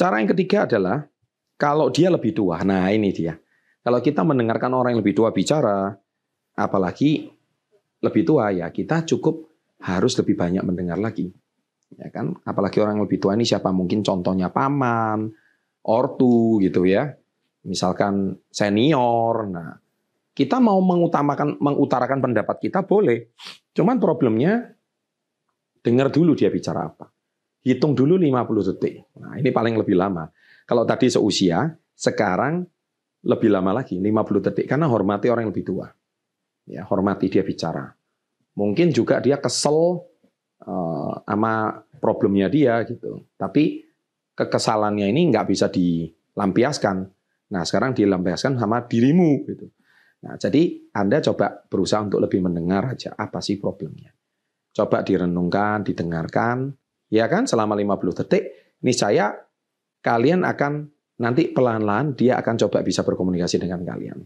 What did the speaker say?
Cara yang ketiga adalah kalau dia lebih tua. Nah, ini dia. Kalau kita mendengarkan orang yang lebih tua bicara, apalagi lebih tua ya, kita cukup harus lebih banyak mendengar lagi. Ya kan? Apalagi orang yang lebih tua ini siapa? Mungkin contohnya paman, ortu gitu ya. Misalkan senior. Nah, kita mau mengutamakan mengutarakan pendapat kita boleh. Cuman problemnya dengar dulu dia bicara apa. Hitung dulu 50 detik. Nah, ini paling lebih lama. Kalau tadi seusia, sekarang lebih lama lagi, 50 detik. Karena hormati orang yang lebih tua. Ya, hormati dia bicara. Mungkin juga dia kesel uh, sama problemnya dia gitu. Tapi kekesalannya ini nggak bisa dilampiaskan. Nah, sekarang dilampiaskan sama dirimu gitu. Nah, jadi Anda coba berusaha untuk lebih mendengar aja apa sih problemnya. Coba direnungkan, didengarkan, ya kan selama 50 detik ini saya kalian akan nanti pelan-pelan dia akan coba bisa berkomunikasi dengan kalian.